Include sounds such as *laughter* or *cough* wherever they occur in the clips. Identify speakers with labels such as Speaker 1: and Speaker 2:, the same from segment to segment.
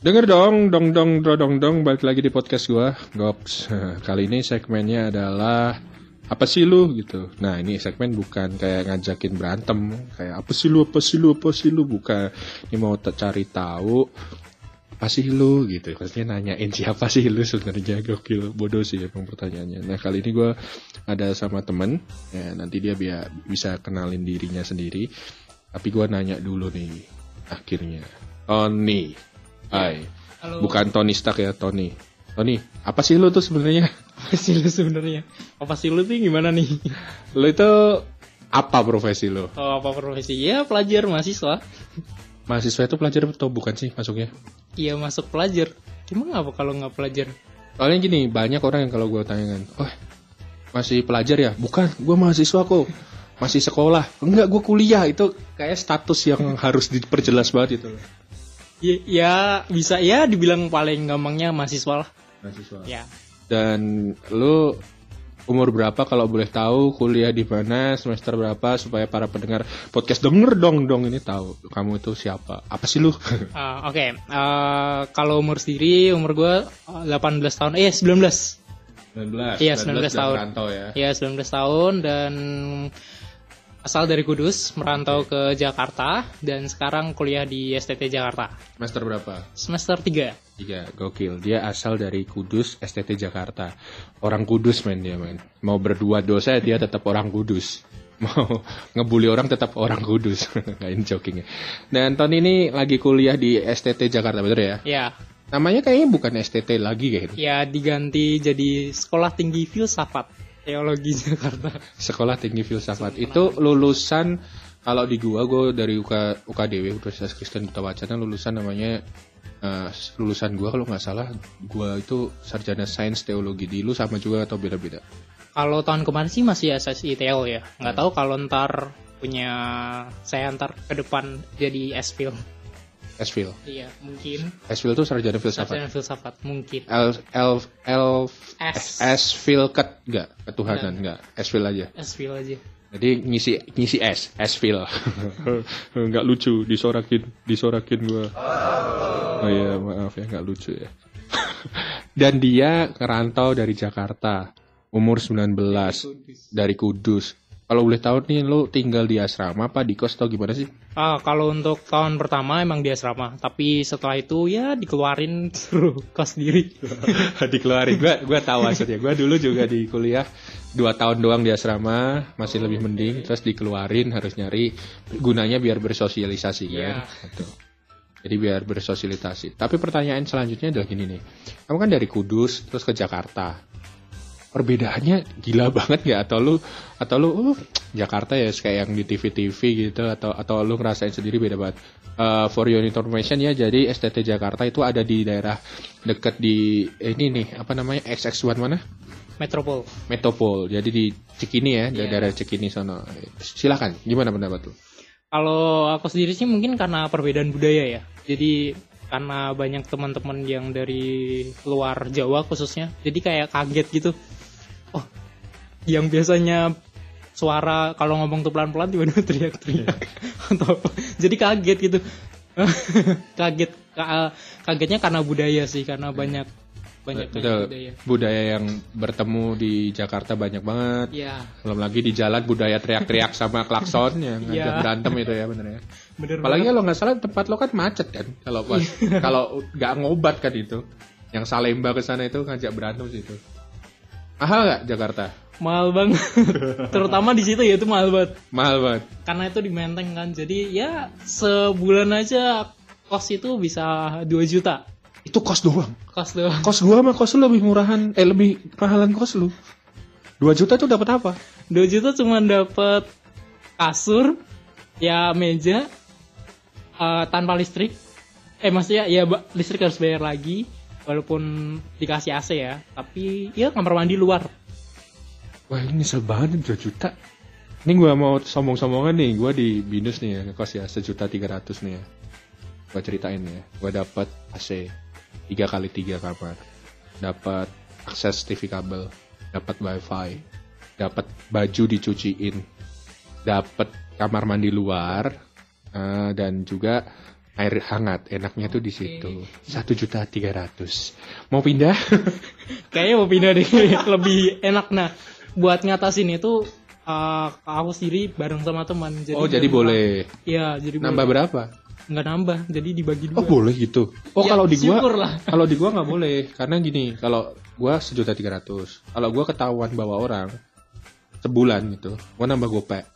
Speaker 1: Denger dong, dong dong dong dong dong balik lagi di podcast gua, Gops. *laughs* Kali ini segmennya adalah apa sih lu gitu. Nah, ini segmen bukan kayak ngajakin berantem, kayak apa sih lu, apa sih lu, apa sih lu, bukan. Ini mau cari tahu apa sih lu gitu. Maksudnya nanyain siapa sih lu sebenarnya gokil bodoh sih emang pertanyaannya. Nah, kali ini gua ada sama temen, ya nanti dia biar bisa kenalin dirinya sendiri. Tapi gua nanya dulu nih, akhirnya. Tony, hai.
Speaker 2: Halo.
Speaker 1: Bukan Tony Stark ya, Tony. Tony, apa sih lu tuh sebenarnya? *laughs*
Speaker 2: Apa sih lu sebenarnya? Apa sih lu tuh gimana nih? *laughs*
Speaker 1: Lu itu apa profesi lu?
Speaker 2: Oh, apa profesi? Ya pelajar mahasiswa.
Speaker 1: Mahasiswa itu pelajar atau bukan sih masuknya?
Speaker 2: Iya masuk pelajar. Gimana apa kalau nggak pelajar?
Speaker 1: Soalnya gini, banyak orang yang kalau gue tanyakan, oh masih pelajar ya? Bukan, gue mahasiswa kok. Masih sekolah. Enggak, gue kuliah. Itu kayak status yang harus diperjelas banget itu.
Speaker 2: Ya, ya bisa ya dibilang paling gampangnya mahasiswa lah.
Speaker 1: Mahasiswa.
Speaker 2: Ya.
Speaker 1: Dan lu umur berapa kalau boleh tahu, kuliah di mana, semester berapa supaya para pendengar podcast denger dong dong ini tahu kamu itu siapa. Apa sih lu? *laughs*
Speaker 2: Ah, Oke. Eh, kalau umur sendiri umur gue 18 tahun. Eh 19.
Speaker 1: 19.
Speaker 2: Iya, 19 tahun.
Speaker 1: Rantau ya.
Speaker 2: Ya 19 tahun dan asal dari Kudus merantau ke Jakarta dan sekarang kuliah di STT Jakarta
Speaker 1: Semester berapa?
Speaker 2: semester 3
Speaker 1: Tiga, gokil. Dia asal dari Kudus, STT Jakarta. Orang Kudus men dia men. Mau berdua dosa dia tetap orang Kudus. *laughs* Mau ngebully orang tetap orang Kudus. *laughs* Ini joking ya. Dan Tony ini lagi kuliah di STT Jakarta, betul ya?
Speaker 2: ya
Speaker 1: Namanya kayaknya bukan STT lagi kayaknya.
Speaker 2: ya diganti jadi Sekolah Tinggi Filsafat Teologi Jakarta.
Speaker 1: Sekolah Tinggi Filsafat. Itu lulusan kalau di gua gua dari UK, UKDW Universitas Kristen Duta Wacana lulusan namanya eh, lulusan gua kalau nggak salah gua itu sarjana sains teologi. Di lu sama juga atau beda-beda.
Speaker 2: kalau tahun kemarin sih masih SSI TEL ya. Nggak tahu kalau ntar punya saya ntar ke depan jadi SFIL
Speaker 1: Esfil.
Speaker 2: iya mungkin
Speaker 1: Esfil tuh sarjana filsafat.
Speaker 2: sarjana filsafat mungkin
Speaker 1: El El El
Speaker 2: S
Speaker 1: Esfil ket enggak ketuhanan enggak Esfil aja.
Speaker 2: SFIL aja
Speaker 1: Jadi ngisi ngisi S Esfil. *laughs* Enggak lucu disorakin disorakin gua. Oh iya maaf ya enggak lucu ya. *laughs* Dan dia ngerantau dari Jakarta umur 19 dari Kudus. Kalau boleh tahu nih lu tinggal di asrama apa di kos atau gimana sih?
Speaker 2: Ah, kalau untuk tahun pertama emang di asrama, tapi setelah itu ya dikeluarin *laughs* suruh kos sendiri. *laughs*
Speaker 1: dikeluarin gua gua tahu maksudnya gua dulu juga di kuliah dua tahun doang di asrama masih lebih mending terus dikeluarin harus nyari gunanya biar bersosialisasi kan
Speaker 2: Iya.
Speaker 1: Gitu. jadi biar bersosialisasi tapi pertanyaan selanjutnya adalah gini nih kamu kan dari Kudus terus ke Jakarta perbedaannya gila banget nggak atau lu atau lu "Oh, Jakarta ya kayak yang di TV-TV gitu atau atau lu ngerasain sendiri beda banget Uh, for your information ya jadi STT Jakarta itu ada di daerah deket di ini nih apa namanya XX1 mana
Speaker 2: Metropol.
Speaker 1: Metropol jadi di Cikini ya
Speaker 2: Iya.
Speaker 1: daerah Cikini sana silakan gimana pendapat lu
Speaker 2: Kalau aku sendiri sih mungkin karena perbedaan budaya ya. Jadi karena banyak teman-teman yang dari luar Jawa khususnya, jadi kayak kaget gitu. Yang biasanya suara kalau ngomong tuh pelan-pelan tiba-tiba *laughs* teriak-teriak atau apa. Jadi kaget gitu. *laughs* kaget Ka- kagetnya karena budaya sih, karena banyak banyak, banyak
Speaker 1: Betul.
Speaker 2: budaya.
Speaker 1: budaya yang bertemu di Jakarta banyak banget.
Speaker 2: Iya,
Speaker 1: belum lagi di jalan budaya teriak-teriak sama klakson yang ngajak
Speaker 2: Iya.
Speaker 1: berantem itu ya bener ya.
Speaker 2: Bener
Speaker 1: Apalagi kalau nggak salah tempat lo kan macet kan. Kalau pas *laughs* kalau nggak ngobat kan itu. Yang Salemba ke sana itu ngajak berantem sih itu. Mahal nggak Jakarta
Speaker 2: mahal banget. *laughs* Terutama di situ ya itu mahal banget.
Speaker 1: mahal banget.
Speaker 2: Karena itu di Menteng kan. Jadi ya sebulan aja kos itu bisa 2 juta.
Speaker 1: Itu kos doang?
Speaker 2: Kos doang.
Speaker 1: Kos gua sama kos lu lebih murahan eh lebih mahalan kos lu. 2 juta tuh dapat apa?
Speaker 2: 2 juta cuma dapat kasur ya meja eh, tanpa listrik. Eh maksudnya ya listrik harus bayar lagi walaupun dikasih AC ya. Tapi ya kamar mandi luar
Speaker 1: wah ini nyesel banget 2 juta. Ini gua mau sombong-sombongan nih gua di binus nih ya kos ya sejuta tiga ratus nih ya. Gua ceritain ya gua dapat AC tiga kali tiga kamar dapat akses TV kabel dapat wifi dapat baju dicuciin dapat kamar mandi luar eh, dan juga air hangat enaknya tuh di situ. Satu juta tiga ratus. Mau pindah? *laughs*
Speaker 2: Kayaknya mau pindah deh, *laughs* lebih enak. Nah, buat ngatasin itu eh, aku sendiri bareng sama teman. Jadi
Speaker 1: oh jadi boleh.
Speaker 2: Iya, jadi
Speaker 1: nambah
Speaker 2: boleh.
Speaker 1: berapa
Speaker 2: Nggak nambah, jadi dibagi dua.
Speaker 1: oh boleh gitu oh
Speaker 2: Ya,
Speaker 1: kalau di gua kalau di gua nggak boleh karena gini kalau gua sejuta tiga ratus kalau gua ketahuan bawa orang sebulan gitu gua nambah gopek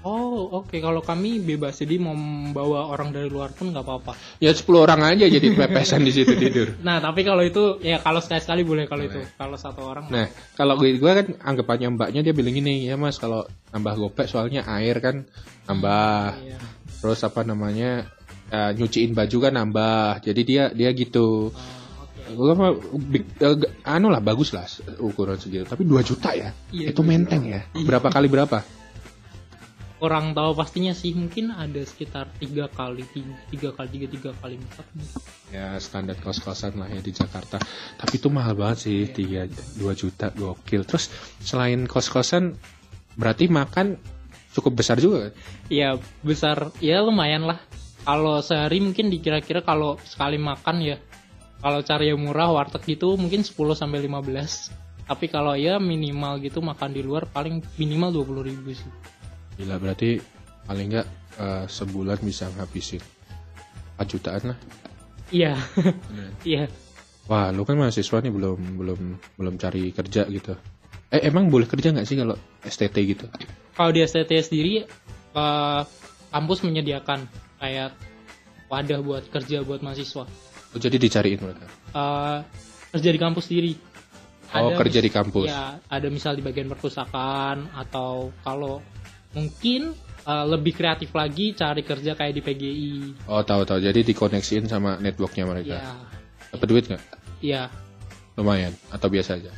Speaker 2: Oh, oke. Kalau kami bebas, jadi mau membawa orang dari luar pun nggak apa-apa.
Speaker 1: ya 10 orang aja jadi pepesan di situ tidur *laughs*
Speaker 2: Nah, tapi kalau itu ya kalau sekali-sekali boleh kalau
Speaker 1: Boleh.
Speaker 2: itu. Kalau satu orang.
Speaker 1: Nah, kalau gue gue kan anggapannya mbaknya dia bilang gini, ya mas kalau nambah gopek soalnya air kan nambah,
Speaker 2: Iya.
Speaker 1: terus apa namanya eh, nyuciin baju kan nambah, jadi dia dia gitu.
Speaker 2: Oh, oke.
Speaker 1: Gue mah big- eh, anu lah bagus lah ukuran segitu, tapi 2 juta ya,
Speaker 2: Iya,
Speaker 1: itu
Speaker 2: 2
Speaker 1: menteng ya. Berapa kali berapa?
Speaker 2: Kurang tahu pastinya sih mungkin ada sekitar tiga kali tiga, kali tiga tiga kali empat.
Speaker 1: Ya standar kos-kosan lah ya di Jakarta. Tapi itu mahal banget sih, tiga dua juta gokil. Terus selain kos-kosan, berarti makan cukup besar juga kan?
Speaker 2: Ya besar, ya lumayan lah. Kalau sehari mungkin dikira-kira kalau sekali makan ya, kalau cari yang murah warteg gitu mungkin 10 sampai 15 Tapi kalau ya minimal gitu makan di luar paling minimal 20 ribu sih.
Speaker 1: Gila berarti paling nggak eh, sebulan bisa ngabisin 4 jutaan lah.
Speaker 2: Iya, iya.
Speaker 1: Wah, lu kan mahasiswa nih belum belum belum cari kerja gitu. Eh emang boleh kerja nggak sih kalau STT gitu?
Speaker 2: Kalau di STT sendiri, eh, kampus menyediakan kayak wadah buat kerja buat mahasiswa.
Speaker 1: Oh, jadi dicariin mereka.
Speaker 2: Eh, kerja di kampus sendiri.
Speaker 1: Oh, kerja
Speaker 2: mis-
Speaker 1: di kampus.
Speaker 2: Ya, ada misal di bagian perpustakaan atau kalau mungkin eh, lebih kreatif lagi cari kerja kayak di PGI.
Speaker 1: Oh, tahu tahu. Jadi dikoneksiin sama networknya mereka.
Speaker 2: Ya,
Speaker 1: Dapat duit nggak?
Speaker 2: ya,
Speaker 1: Lumayan atau biasa aja?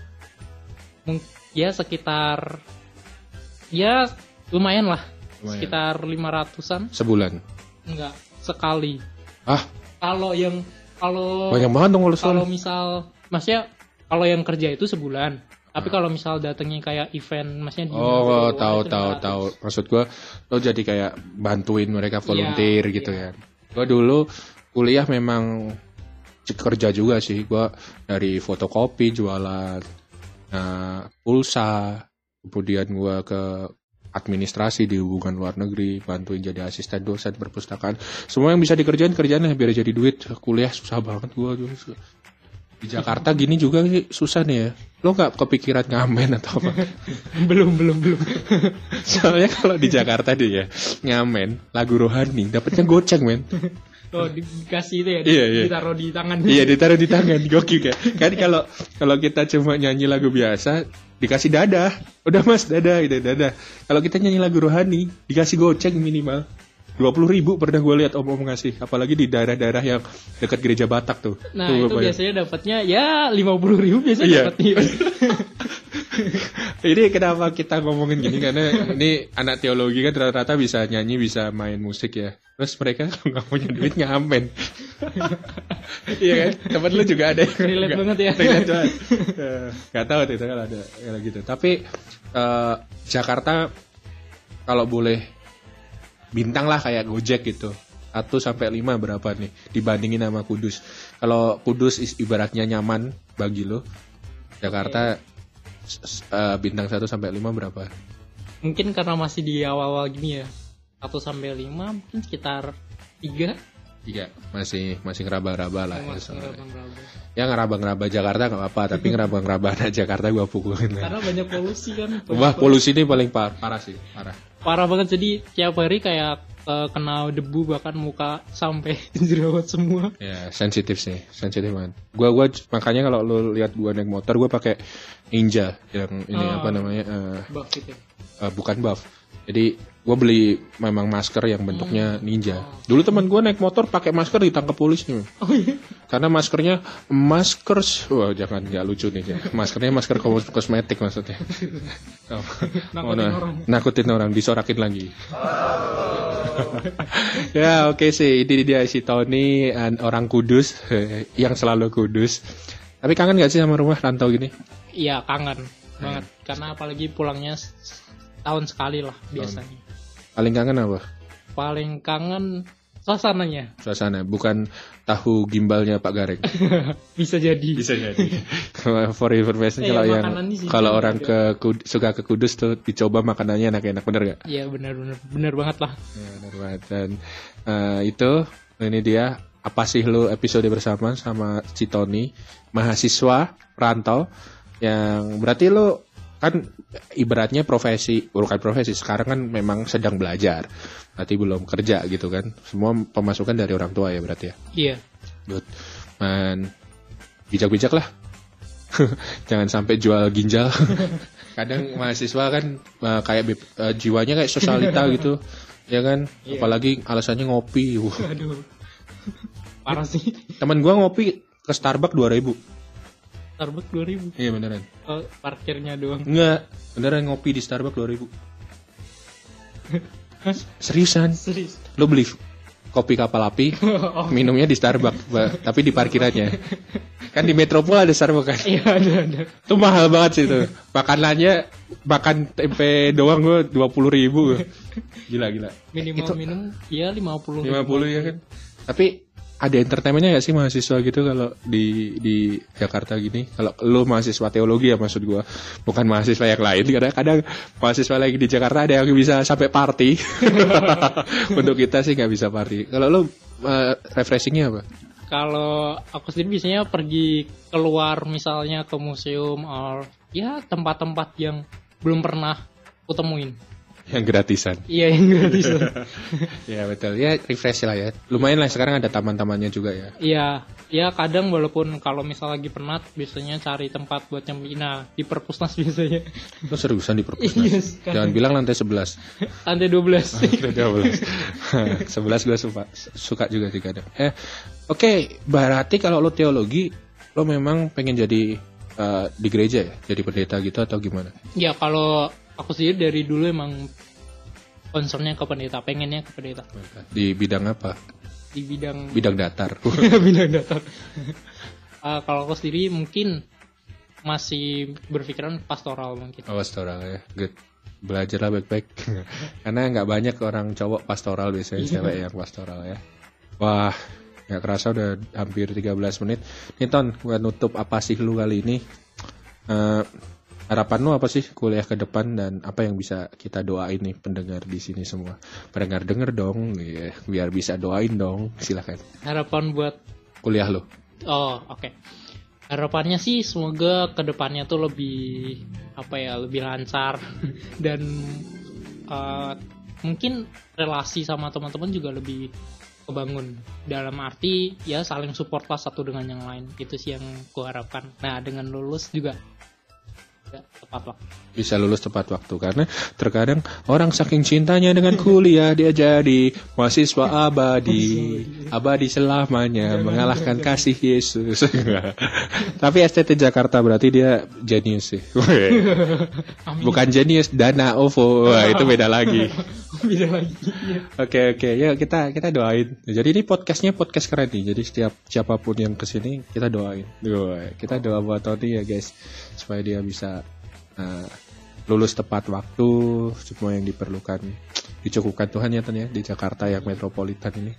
Speaker 2: mung- ya sekitar ya lumayan lah.
Speaker 1: Lumayan.
Speaker 2: Sekitar 500-an
Speaker 1: Sebulan.
Speaker 2: enggak sekali.
Speaker 1: Ah,
Speaker 2: Kalau yang kalau
Speaker 1: banyak banget dong kalau
Speaker 2: misal maksudnya kalau yang kerja itu sebulan tapi kalau misal datangnya kayak event maksudnya di
Speaker 1: Oh, tahu tahu
Speaker 2: 500.
Speaker 1: tahu. Maksud gua lo jadi kayak bantuin mereka volunteer
Speaker 2: Iya,
Speaker 1: gitu
Speaker 2: iya.
Speaker 1: kan. Gua dulu kuliah memang kerja juga sih. Gua dari fotokopi, jualan nah, pulsa, kemudian gua ke administrasi di hubungan luar negeri, bantuin jadi asisten dosen perpustakaan. Semua yang bisa dikerjain kerjaan lah biar jadi duit. Kuliah susah banget gua dulu. Di Jakarta gini juga sih susah nih ya. Lo nggak kepikiran ngamen atau apa? *laughs*
Speaker 2: belum belum belum *laughs*
Speaker 1: Soalnya kalau di Jakarta dia ya ngamen lagu rohani dapatnya goceng men. *laughs*
Speaker 2: oh di- dikasih itu ya
Speaker 1: Iya, iya.
Speaker 2: ditaruh di tangan
Speaker 1: iya ditaruh di tangan gokil kan. Kan kalau kalau kita cuma nyanyi lagu biasa dikasih dadah. Udah mas dadah itu dadah. Kalau kita nyanyi lagu rohani dikasih goceng minimal. Dua puluh ribu pernah gue lihat om om ngasih apalagi di daerah-daerah yang dekat gereja Batak tuh.
Speaker 2: Nah
Speaker 1: Tuh,
Speaker 2: itu
Speaker 1: bayang.
Speaker 2: biasanya dapatnya ya lima puluh ribu biasanya
Speaker 1: Iya.
Speaker 2: dapatnya. *laughs* *laughs*
Speaker 1: Ini kenapa kita ngomongin gini? Karena ini anak teologi kan rata-rata bisa nyanyi bisa main musik ya. Terus mereka kalau *laughs* nggak punya duit ngamen. Iya kan? Temen lu juga ada yang
Speaker 2: Relate banget ya.
Speaker 1: relate banget. Eh, nggak tahu kalau ada kalau gitu. Tapi eh, Jakarta kalau boleh bintang lah kayak Gojek gitu 1 sampai 5 berapa nih dibandingin sama Kudus. Kalau Kudus is- ibaratnya nyaman bagi lo. Jakarta s- s- eh, bintang 1 sampai 5 berapa?
Speaker 2: mungkin karena masih di awal-awal gini ya 1 sampai 5 mungkin sekitar 3
Speaker 1: Tiga. Masih masih ngeraba-raba lah ya,
Speaker 2: masih
Speaker 1: soalnya.
Speaker 2: ngeraba-ngeraba.
Speaker 1: Ya ngeraba-ngeraba Jakarta nggak apa-apa, tapi *laughs* ngeraba-ngeraba Jakarta gua pukulin
Speaker 2: karena banyak polusi kan
Speaker 1: Wah, polusi ini paling par- parah sih, parah.
Speaker 2: Parah banget jadi tiap hari kayak eh, kena debu bahkan muka sampai *laughs* jerawat semua
Speaker 1: Ya, sensitif sih, sensitif banget. Gua gua makanya kalau lu lihat gua naik motor, gua pakai Ninja yang ini
Speaker 2: Oh.
Speaker 1: apa namanya? eh,
Speaker 2: bak gitu
Speaker 1: eh, bukan buff. Jadi gue beli memang masker yang bentuknya ninja. Dulu teman gue naik motor pakai masker ditangkap polisi.
Speaker 2: oh iya
Speaker 1: Karena maskernya masker, wah jangan nggak lucu nih ya. Maskernya masker kos- kosmetik maksudnya. *laughs* Oh,
Speaker 2: Nakutin
Speaker 1: nah,
Speaker 2: orang.
Speaker 1: Nakutin orang, disorakin lagi. *laughs* ya oke sih, ini dia si Tony an- orang Kudus *laughs* yang selalu Kudus. Tapi kangen gak sih sama rumah rantau gini?
Speaker 2: iya kangen banget karena apalagi pulangnya tahun sekali lah biasanya.
Speaker 1: Paling kangen apa?
Speaker 2: paling kangen suasananya.
Speaker 1: Suasana bukan tahu gimbalnya Pak Gareng *laughs*
Speaker 2: bisa jadi.
Speaker 1: Bisa jadi. *laughs* For information
Speaker 2: Eh,
Speaker 1: kalau
Speaker 2: ya,
Speaker 1: yang kalau orang ke Kud- suka ke Kudus tuh dicoba makanannya enak-enak bener gak?
Speaker 2: Iya benar benar benar banget lah.
Speaker 1: Ya, bener banget. dan eh, itu ini dia apa sih lu episode bersama sama Citoni mahasiswa rantau yang berarti lu kan ibaratnya profesi bukan profesi sekarang kan memang sedang belajar berarti belum kerja gitu kan semua pemasukan dari orang tua ya berarti ya
Speaker 2: iya
Speaker 1: Good. Man, bijak-bijak lah. *laughs* Jangan sampai jual ginjal. *laughs* Kadang mahasiswa kan uh, kayak uh, jiwanya kayak sosialita *laughs* gitu. Ya kan?
Speaker 2: Iya.
Speaker 1: Apalagi alasannya ngopi.
Speaker 2: Aduh parah sih
Speaker 1: Temen gua ngopi ke Starbucks 2000.
Speaker 2: Starbucks 2000
Speaker 1: Iya beneran.
Speaker 2: oh, parkirnya doang.
Speaker 1: Enggak, beneran ngopi di Starbucks 2000. Seriusan?
Speaker 2: serius?
Speaker 1: Lo beli kopi kapal api, *laughs*
Speaker 2: oh,
Speaker 1: minumnya di Starbucks, *laughs* tapi di parkirannya. Kan di Metropol ada Starbucks kan?
Speaker 2: iya ada ada.
Speaker 1: Itu mahal banget sih itu. Makanannya makan tempe doang gue dua puluh ribu. Gila gila.
Speaker 2: Minimal
Speaker 1: Itu-
Speaker 2: minum ya 50
Speaker 1: lima puluh ya kan? Tapi ada entertainmentnya gak sih mahasiswa gitu kalau di di Jakarta gini? Kalau lu mahasiswa teologi ya maksud gue bukan mahasiswa yang lain. Kadang-kadang mahasiswa lagi di Jakarta ada yang bisa sampai party. *laughs* Untuk kita sih nggak bisa party. Kalau lu eh, refreshingnya apa?
Speaker 2: Kalau aku sendiri biasanya pergi keluar misalnya ke museum or ya tempat-tempat yang belum pernah aku temuin
Speaker 1: yang gratisan
Speaker 2: iya yang gratis *laughs*
Speaker 1: ya betul ya refresh lah ya lumayan lah sekarang ada taman-tamannya juga ya
Speaker 2: iya ya kadang walaupun kalau misal lagi penat biasanya cari tempat buat nyempi nah di perpusnas biasanya
Speaker 1: Lu seriusan di perpusnas?
Speaker 2: Yes, kan.
Speaker 1: Jangan bilang lantai 11.
Speaker 2: lantai 12
Speaker 1: Kira 12. 11 gue suka, suka juga sih kadang. Eh, oke, berarti kalau lo teologi, lo memang pengen jadi eh, di gereja ya? Jadi pendeta gitu atau gimana?
Speaker 2: ya kalau aku sendiri dari dulu emang concernnya ke pendeta pengennya ke pendeta
Speaker 1: Di bidang apa?
Speaker 2: di bidang
Speaker 1: Bidang datar. *laughs*
Speaker 2: bidang datar *laughs* Eh, kalau aku sendiri mungkin masih berpikiran pastoral mungkin
Speaker 1: Oh, pastoral ya. Good. Belajarlah baik-baik. *laughs* Karena nggak banyak orang cowok pastoral biasanya cewek yang pastoral ya. Wah, nggak kerasa udah hampir 13 menit. Nih Ton, gua nutup apa sih lu kali ini? Eh, harapan lu apa sih kuliah ke depan dan apa yang bisa kita doain nih pendengar di sini semua? Pendengar denger dong, ya, biar bisa doain dong. Silakan.
Speaker 2: harapan buat
Speaker 1: Kuliah lu.
Speaker 2: oh oke harapannya sih semoga ke depannya tuh lebih apa ya lebih lancar *laughs* dan eh, mungkin relasi sama teman-teman juga lebih kebangun dalam arti ya saling support lah satu dengan yang lain itu sih yang kuharapkan nah dengan lulus juga tepat lah
Speaker 1: bisa lulus tepat waktu karena terkadang orang saking cintanya dengan kuliah dia jadi mahasiswa abadi. Abadi selamanya mengalahkan kasih Yesus. *laughs* Tapi STT Jakarta berarti dia jenius sih. *laughs* Bukan jenius dana ovo. Wah, itu beda lagi *laughs*
Speaker 2: bisa lagi
Speaker 1: Oke oke ya kita kita doain. Jadi ini podcastnya podcast keren nih. Jadi setiap siapa pun yang ke sini kita doain. Doa. Kita doa buat Tony ya guys supaya dia bisa uh, lulus tepat waktu semua yang diperlukan dicukupkan Tuhan ya Ton ya di Jakarta yang metropolitan ini.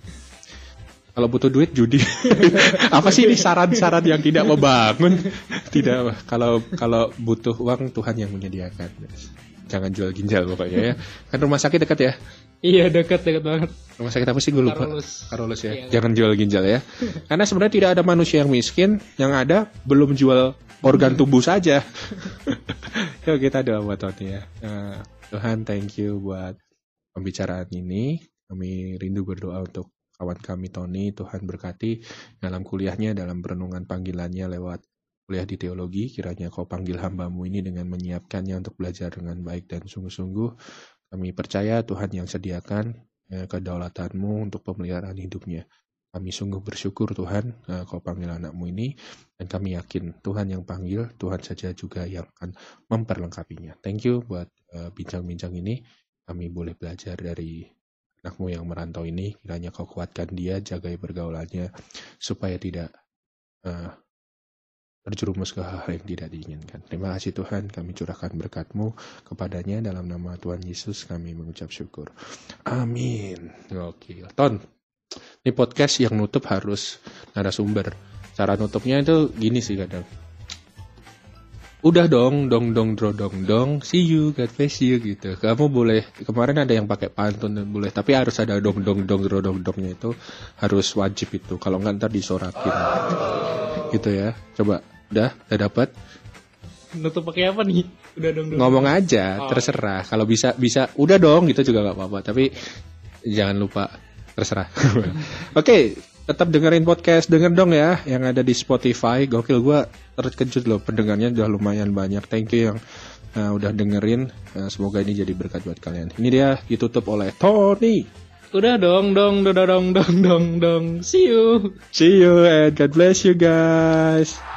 Speaker 1: Kalau butuh duit judi. *laughs* Apa sih ini saran-saran yang tidak membangun? *laughs* Tidak. Kalau kalau butuh uang Tuhan yang menyediakan. Jangan jual ginjal pokoknya ya. Kan rumah sakit dekat ya.
Speaker 2: iya deket deket banget
Speaker 1: Rumah sakit apa sih gue lupa?
Speaker 2: Karolus.
Speaker 1: Karolus ya.
Speaker 2: Iya.
Speaker 1: Jangan jual ginjal ya. Karena sebenarnya tidak ada manusia yang miskin, yang ada belum jual organ tubuh saja. *laughs* Yuk kita doa buat Tony ya. Nah, Tuhan thank you buat pembicaraan ini. Kami rindu berdoa untuk kawan kami Tony. Tuhan berkati dalam kuliahnya, dalam perenungan panggilannya lewat kuliah di teologi. Kiranya kau panggil hambamu ini dengan menyiapkannya untuk belajar dengan baik dan sungguh-sungguh. Kami percaya Tuhan yang sediakan ya, kedaulatanmu untuk pemeliharaan hidupnya. Kami sungguh bersyukur Tuhan eh, kau panggil anakmu ini dan kami yakin Tuhan yang panggil, Tuhan saja juga yang akan memperlengkapinya. Thank you buat eh, bincang-bincang ini. Kami boleh belajar dari anakmu yang merantau ini. Kiranya kau kuatkan dia, jagai pergaulannya supaya tidak eh, terjerumus ke hal yang tidak diinginkan. Terima kasih Tuhan, kami curahkan berkatmu kepadanya dalam nama Tuhan Yesus kami mengucap syukur. Amin. Oke, Ton. Ini podcast yang nutup harus narasumber. Cara nutupnya itu gini sih kadang. Udah dong, dong, dong, dro, dong, dong, see you, God bless you gitu. Kamu boleh, kemarin ada yang pakai pantun boleh, tapi harus ada dong, dong, dong, dro, dong, dongnya itu harus wajib itu. Kalau nggak ntar disorakin. Gitu ya. Coba, udah, udah dapat.
Speaker 2: Nutup pakai apa nih? Udah dong. dong.
Speaker 1: Ngomong aja,
Speaker 2: Oh.
Speaker 1: terserah. Kalau bisa, bisa, udah dong, gitu juga nggak apa-apa. Tapi jangan lupa terserah. *laughs* Oke, tetap dengerin podcast denger dong ya yang ada di Spotify. Gokil gua terkejut loh pendengarnya udah lumayan banyak. Thank you yang uh, udah dengerin. Uh, semoga ini jadi berkat buat kalian. Ini dia ditutup oleh Tony.
Speaker 2: Udah dong, dong, dong, dong, dong, dong, dong. See you.
Speaker 1: See you and God bless you guys.